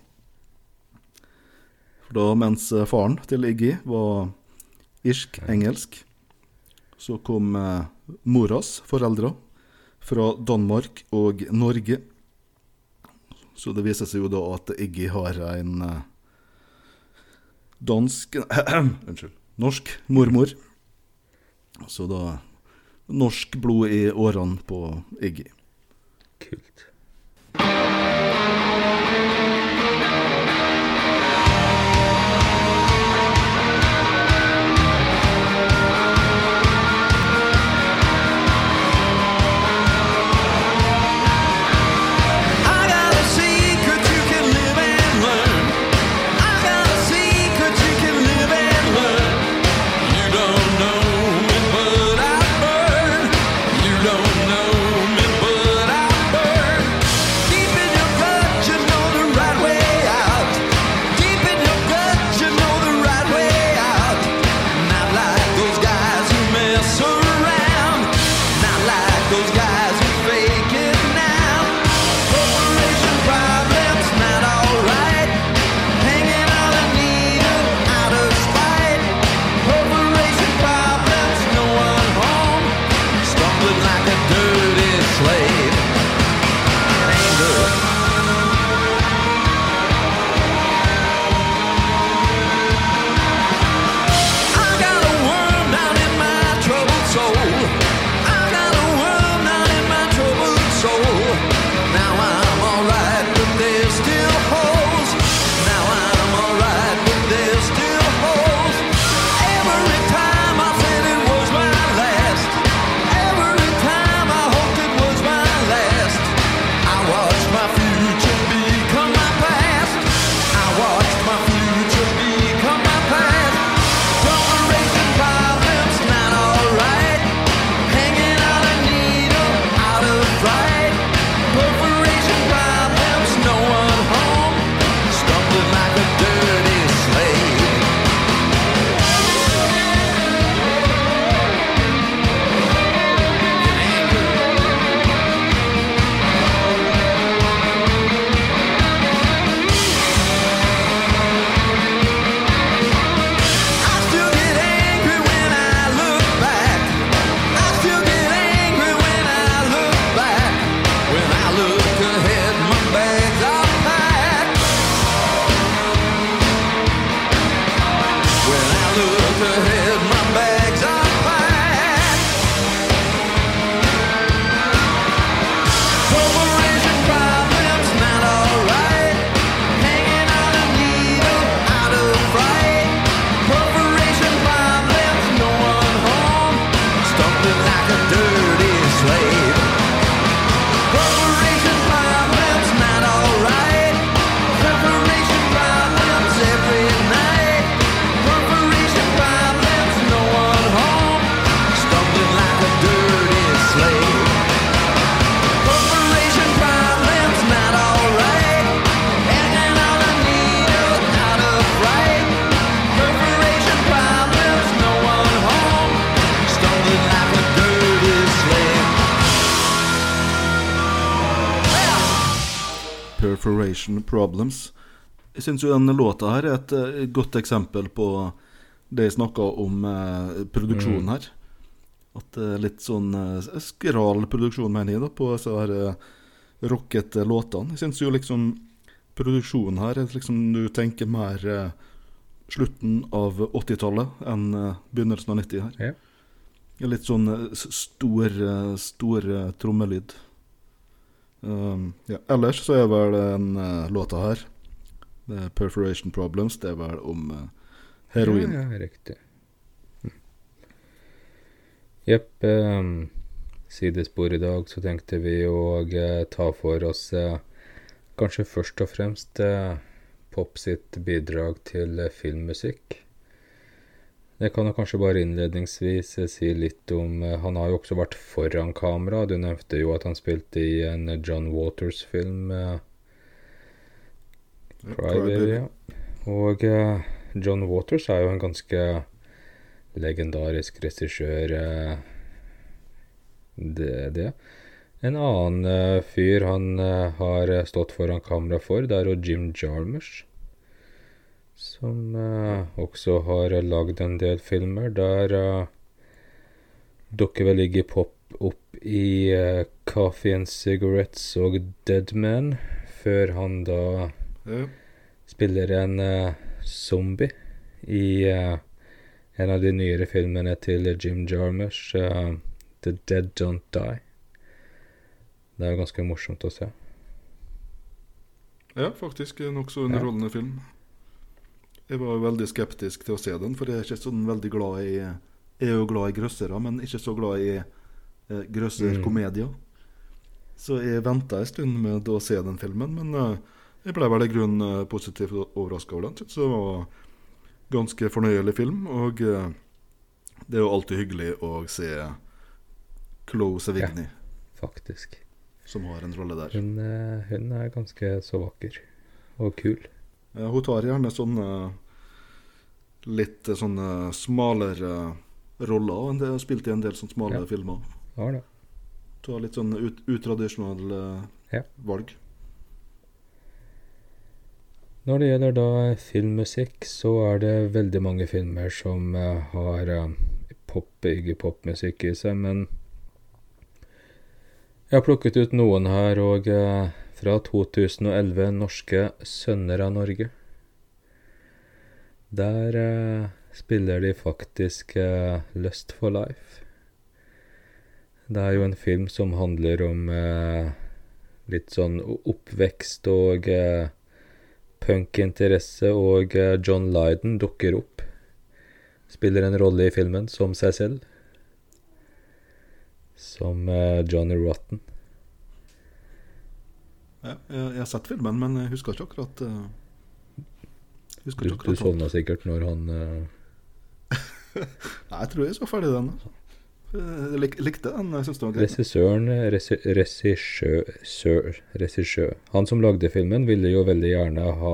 For da mens faren til Iggy var irsk-engelsk, så kom moras foreldre fra Danmark og Norge. Så det viser seg jo da at Iggy har en dansk Unnskyld. Norsk mormor. Så da norsk blod i årene på Iggy. Kult. 'Perforation Problems'. Jeg syns jo denne låta her er et eh, godt eksempel på det jeg snakka om eh, produksjonen her. At det er litt sånn eh, skral produksjon, mener jeg, da, på disse her rockete låtene. Jeg syns jo liksom produksjonen her er liksom du tenker mer slutten av 80-tallet enn begynnelsen av 90 her. Ja. Litt sånn stor, stor trommelyd. Um, ja. Ellers så er vel den uh, låta her, The 'Perforation Problems', det er vel om uh, heroin. Ja, ja, riktig. Hm. Jepp. ehm, sidespor i dag, så tenkte vi å uh, ta for oss eh, kanskje først og fremst eh, Pop sitt bidrag til eh, filmmusikk. Jeg kan jo kanskje bare innledningsvis eh, si litt om eh, Han har jo også vært foran kamera. Du nevnte jo at han spilte i en eh, John Waters-film. Crybaby. Og John Waters er jo en ganske legendarisk regissør. det, det. En annen fyr han har stått foran kamera for, det er jo Jim Jarmusch. Som eh, også har eh, lagd en del filmer der uh, dere vel ligger pop opp i eh, Coffee and Cigarettes og Dead Man, før han da Ja. spiller en eh, zombie i eh, en av de nyere filmene til Jim Jarmusch, uh, The Dead Don't Die. Det er ganske morsomt å se. Ja, faktisk en nokså underholdende film. Jeg var veldig skeptisk til å se den, for jeg er ikke sånn veldig glad i Jeg er jo glad i grøssere, men ikke så glad i eh, grøsserkomedier. Så jeg venta en stund med å se den filmen, men eh, jeg ble vel i grunnen eh, positivt overraska over den. Synes det var ganske fornøyelig film, og eh, det er jo alltid hyggelig å se Chloe Sevigny, Faktisk. som har en rolle der. Hun, eh, hun er ganske så vakker. Og kul. Ja, hun tar gjerne sånne litt eh, sånne smalere roller. enn det hun Har spilt i en del sånne smale Ja. filmer. Ja, det. Tar litt sånn ut, utradisjonelle Ja. valg. Når det gjelder da filmmusikk, så er det veldig mange filmer som eh, har pop, ikke popmusikk i seg, men jeg har plukket ut noen her, og eh, fra 2011, 'Norske sønner av Norge'. Der eh, spiller de faktisk eh, 'Lust for Life'. Det er jo en film som handler om eh, litt sånn oppvekst og eh, punkinteresse, og eh, John Lydon dukker opp. Spiller en rolle i filmen som seg selv. Som eh, Johnny Rotten. Ja, jeg, jeg har sett filmen, men jeg husker ikke akkurat uh, husker Du, ikke du akkurat sovna sikkert når han eh, Nei, jeg tror jeg så ferdig den. Altså. Jeg lik, likte den. Jeg synes det var greit. Regissøren regi- Regissør Regissør Han som lagde filmen, ville jo veldig gjerne ha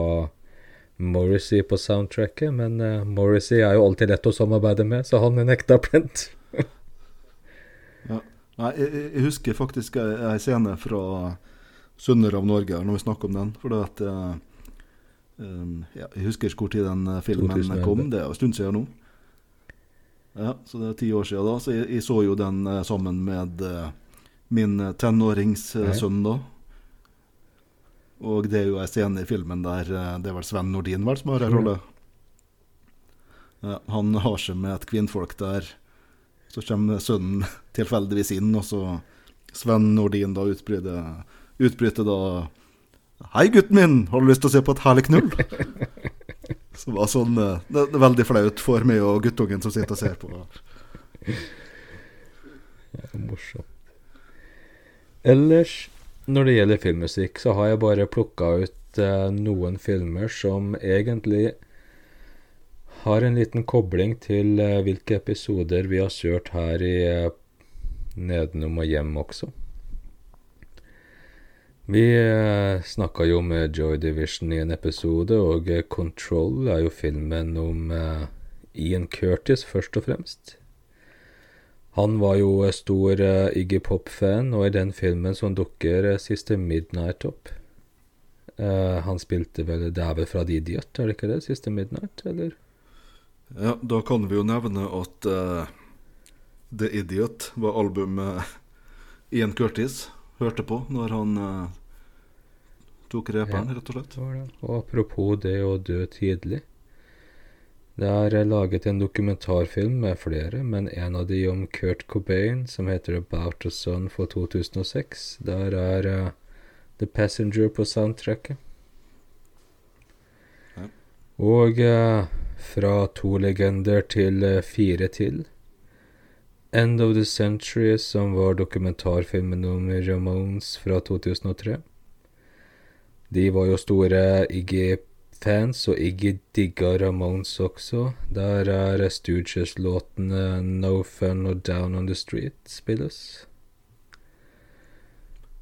Morrissey på soundtracket, men uh, Morrissey er jo alltid lett å samarbeide med, så han nekta plent. Nei, jeg, jeg husker faktisk ei scene fra 'Sønner av Norge', når vi snakker om den. For det at eh, ja, Jeg husker ikke hvor tid den eh, filmen 2011. kom. Det er jo en stund siden nå. Ja, Så det er ti år siden da. Så jeg, jeg så jo den eh, sammen med eh, min tenåringssønn da. Og det er jo ei scene i filmen der eh, det er vel Sven Nordin vel som har en Mm. rolle. Ja, han har seg med et kvinnfolk der. Så kommer sønnen tilfeldigvis inn, og så Sven Nordin da utbryter, utbryter da Hei, gutten min, har du lyst til å se på et herlig knull? Det var sånn eh, Det det er veldig flaut for meg og guttungen som sitter og ser på. Morsomt. Ellers, når det gjelder filmmusikk, så har jeg bare plukka ut eh, noen filmer som egentlig har en liten kobling til eh, hvilke episoder vi har kjørt her i eh, Nedenom og hjem også. Vi eh, snakka jo med Joy Division i en episode, og eh, Control er jo filmen om eh, Ian Curtis, først og fremst. Han var jo stor Iggy Pop-fan, og i den filmen som dukker siste Midnight opp. Han spilte vel Det er vel fra The Idiot, er det ikke det? Siste Midnight, eller? Ja, da kan vi jo nevne at uh, The Idiot var albumet Ian Curtis hørte på når han eh, tok reperen, rett og slett. Og apropos det å dø tidlig. Det er eh, laget en dokumentarfilm med flere, men en av de om Kurt Cobain, som heter About a Son for 2006. Der er uh, The Passenger på soundtracket. Ja. Og uh, fra to legender til uh, fire til. End of the Century, som var dokumentarfilmen om Ramones fra 2003. De var jo store Iggy-fans, og Iggy digga Ramones også. Der er Stooges-låtene No Fun og Down on the Street spilles.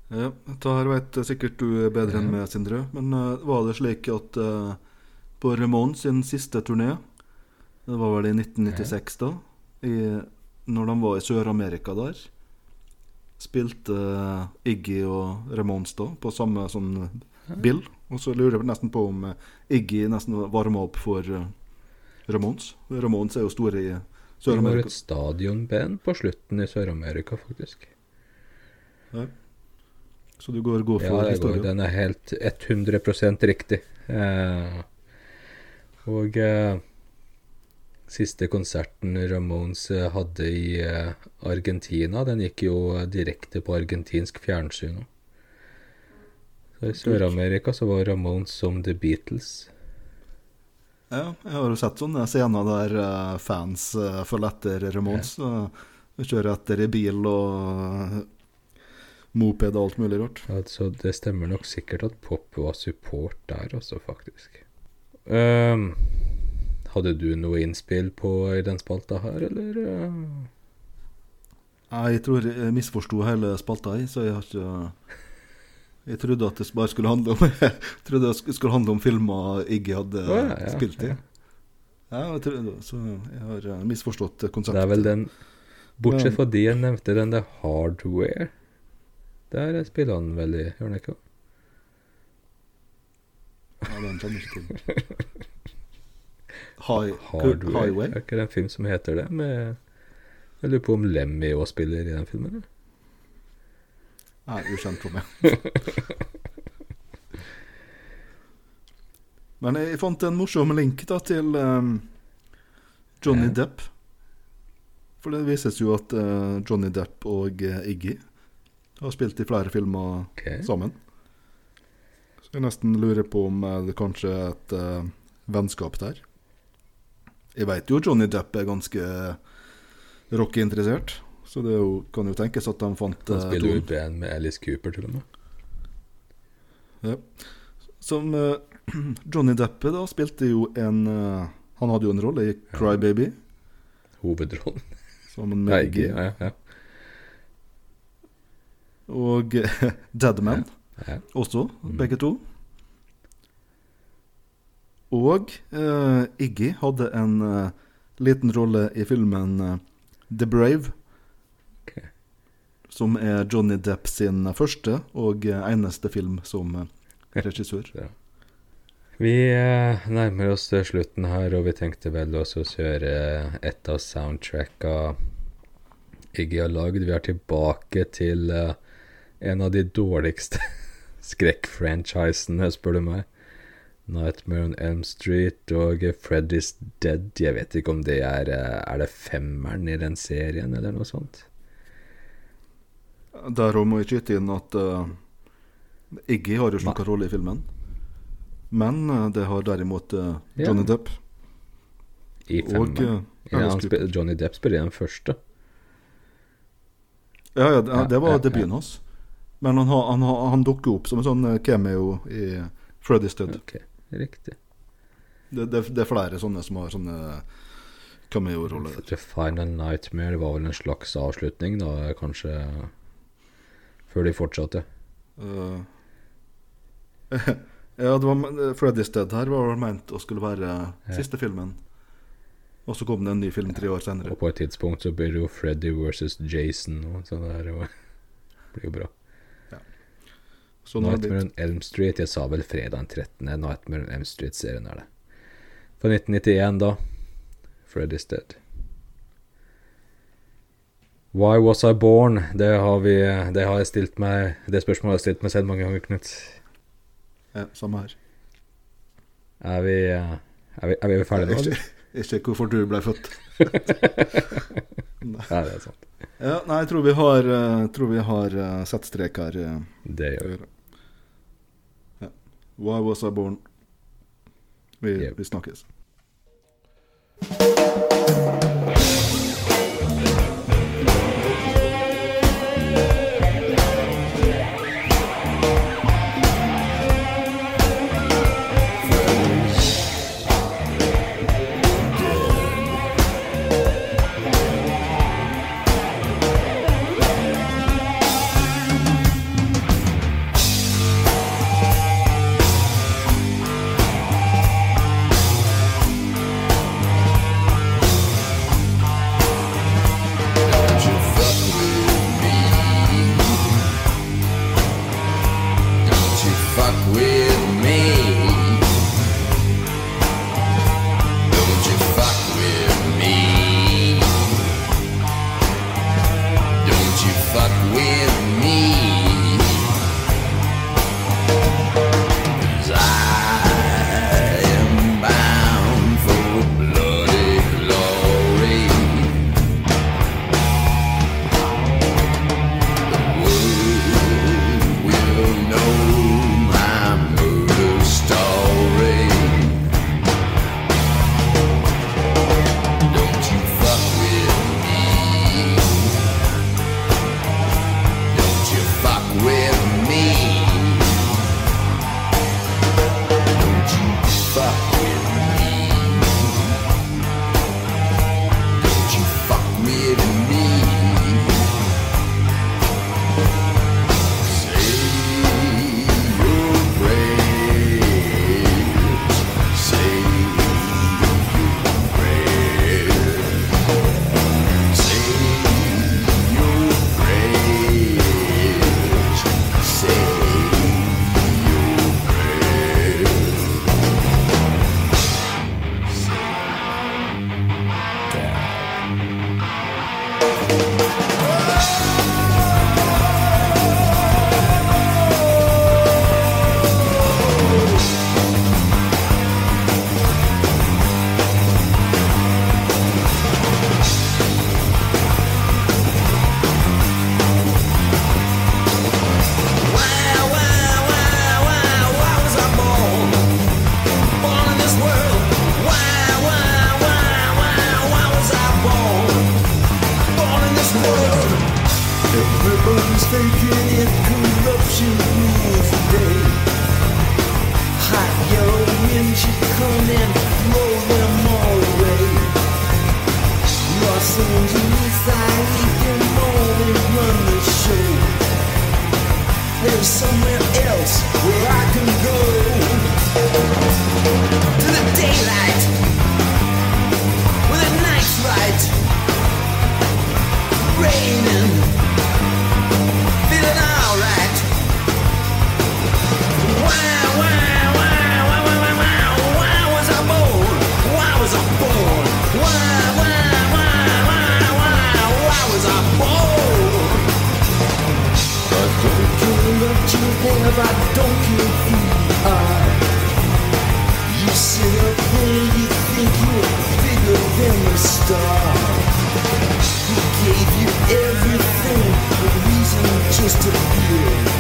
Ja, Dette her vet sikkert du bedre enn meg, Sindre. Men uh, var det slik at uh, på Ramones sin siste turné, det var vel i 1996 da, i, når de var i Sør-Amerika der, spilte eh, Iggy og Ramones da på samme sånn bill. Og så lurer jeg nesten på om eh, Iggy nesten varma opp for eh, Ramones. Ramones er jo store i Sør-Amerika. Det var et stadionband på slutten i Sør-Amerika, faktisk. Så du går god Ja, for det går, Ja, den er helt 100% riktig. Eh, og eh, siste konserten Ramones eh, hadde i eh, Argentina, den gikk jo eh, direkte på argentinsk fjernsyn. Så I Sør-Amerika så var Ramones som The Beatles. Ja, jeg har jo sett sånne scener der fans følger etter Ramones. Ja. kjører etter i bil og moped og alt mulig rart. Altså, det stemmer nok sikkert at pop var support der også, faktisk. Ehm, hadde du noe innspill på i den spalta her, eller? eh? Jeg tror jeg misforsto hele spalta, jeg, så jeg har ikke Jeg trodde at det bare skulle handle om Jeg trodde det skulle handle om filmer Iggy hadde oh, ja, ja, spilt i. ja. Jeg trodde, så jeg har eh, misforstått konseptet. Det er vel den Bortsett fra de jeg nevnte, den der Hardware. Der spiller han vel i, gjør han ikke? Ja, den kjenner ikke til. High, Hardware. Highway? Er ikke det en film som heter det? Med Jeg lurer på om Lemmy òg spiller i den filmen? eller? Nei, ukjent for meg. Men jeg fant en morsom link da til um, Johnny Ja. Depp. For det vises jo at uh, Johnny Depp og uh, Iggy har spilt i flere filmer okay. sammen. Så jeg nesten lurer på om eh, det kanskje er et vennskap der. Jeg veit jo Johnny Depp er ganske rockeinteressert, så det jo, kan jo tenkes at de fant Han eh, spiller jo i band med Alice Cooper, til og med. Ja. Som uh, Johnny Depp da spilte jo en uh, Han hadde jo en rolle i Cry Baby Hovedrollen. sammen med Ja, ja, ja. Og eh, Deadman ja. også, Mm. begge to. Og uh, Iggy hadde en uh, liten rolle i filmen uh, The Brave. Okay. Som er Johnny Depp sin første og eneste film som regissør. Vi eh, nærmer oss slutten her, og vi tenkte vel også å kjøre et av soundtracka Iggy har lagd. Vi er tilbake til en av de dårligste skrekkfranchisene, spør du meg. Nightmare on Elm Street og Freddy's Dead. Jeg vet ikke om det er eh, Er det femmeren i den serien, eller noe sånt? Der må jeg skyte inn at uh, Iggy har jo ikke rolle i filmen. Men uh, det har derimot Ja. Johnny Depp I femmeren. Ja, Johnny Depp spiller i den første. Ja, ja, det, det var ja, debuten hans. Men han, han, han, han dukker opp som en sånn cameo i Freddy's Dead. Ok, riktig. Det, det, det er flere sånne som har sånne cameo-roller. The Final Nightmare var vel en slags avslutning, da, kanskje Før de fortsatte. Uh, ja, det var, Freddy's Dead her var vel ment å skulle være Ja. siste filmen. Og så kom det en ny film tre år senere. Og på et tidspunkt så blir det jo Freddy versus Jason og sånn der. Og det blir jo bra. Sånn har Nightmare on Elm Street. Jeg sa vel fredag den 13. Nightmare on Elm Street-serien er det. Fra 1991, da. Freddy's Dead. Why was I born? Det har, vi, det har jeg stilt meg Det spørsmålet har jeg stilt meg selv mange ganger, Knut. Ja, samme her. Er vi, er vi, er vi ferdige nå? Ikke, ser ikke hvorfor du ble født. Nei, det er sant. Ja, nei, jeg tror vi har, eh, tror vi har eh, satt strek her. eh, Det gjør vi. Why was I born? Vi, Yep. vi snakkes. Somewhere else where I can go. to feel.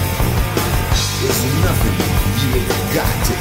There's nothing you've got to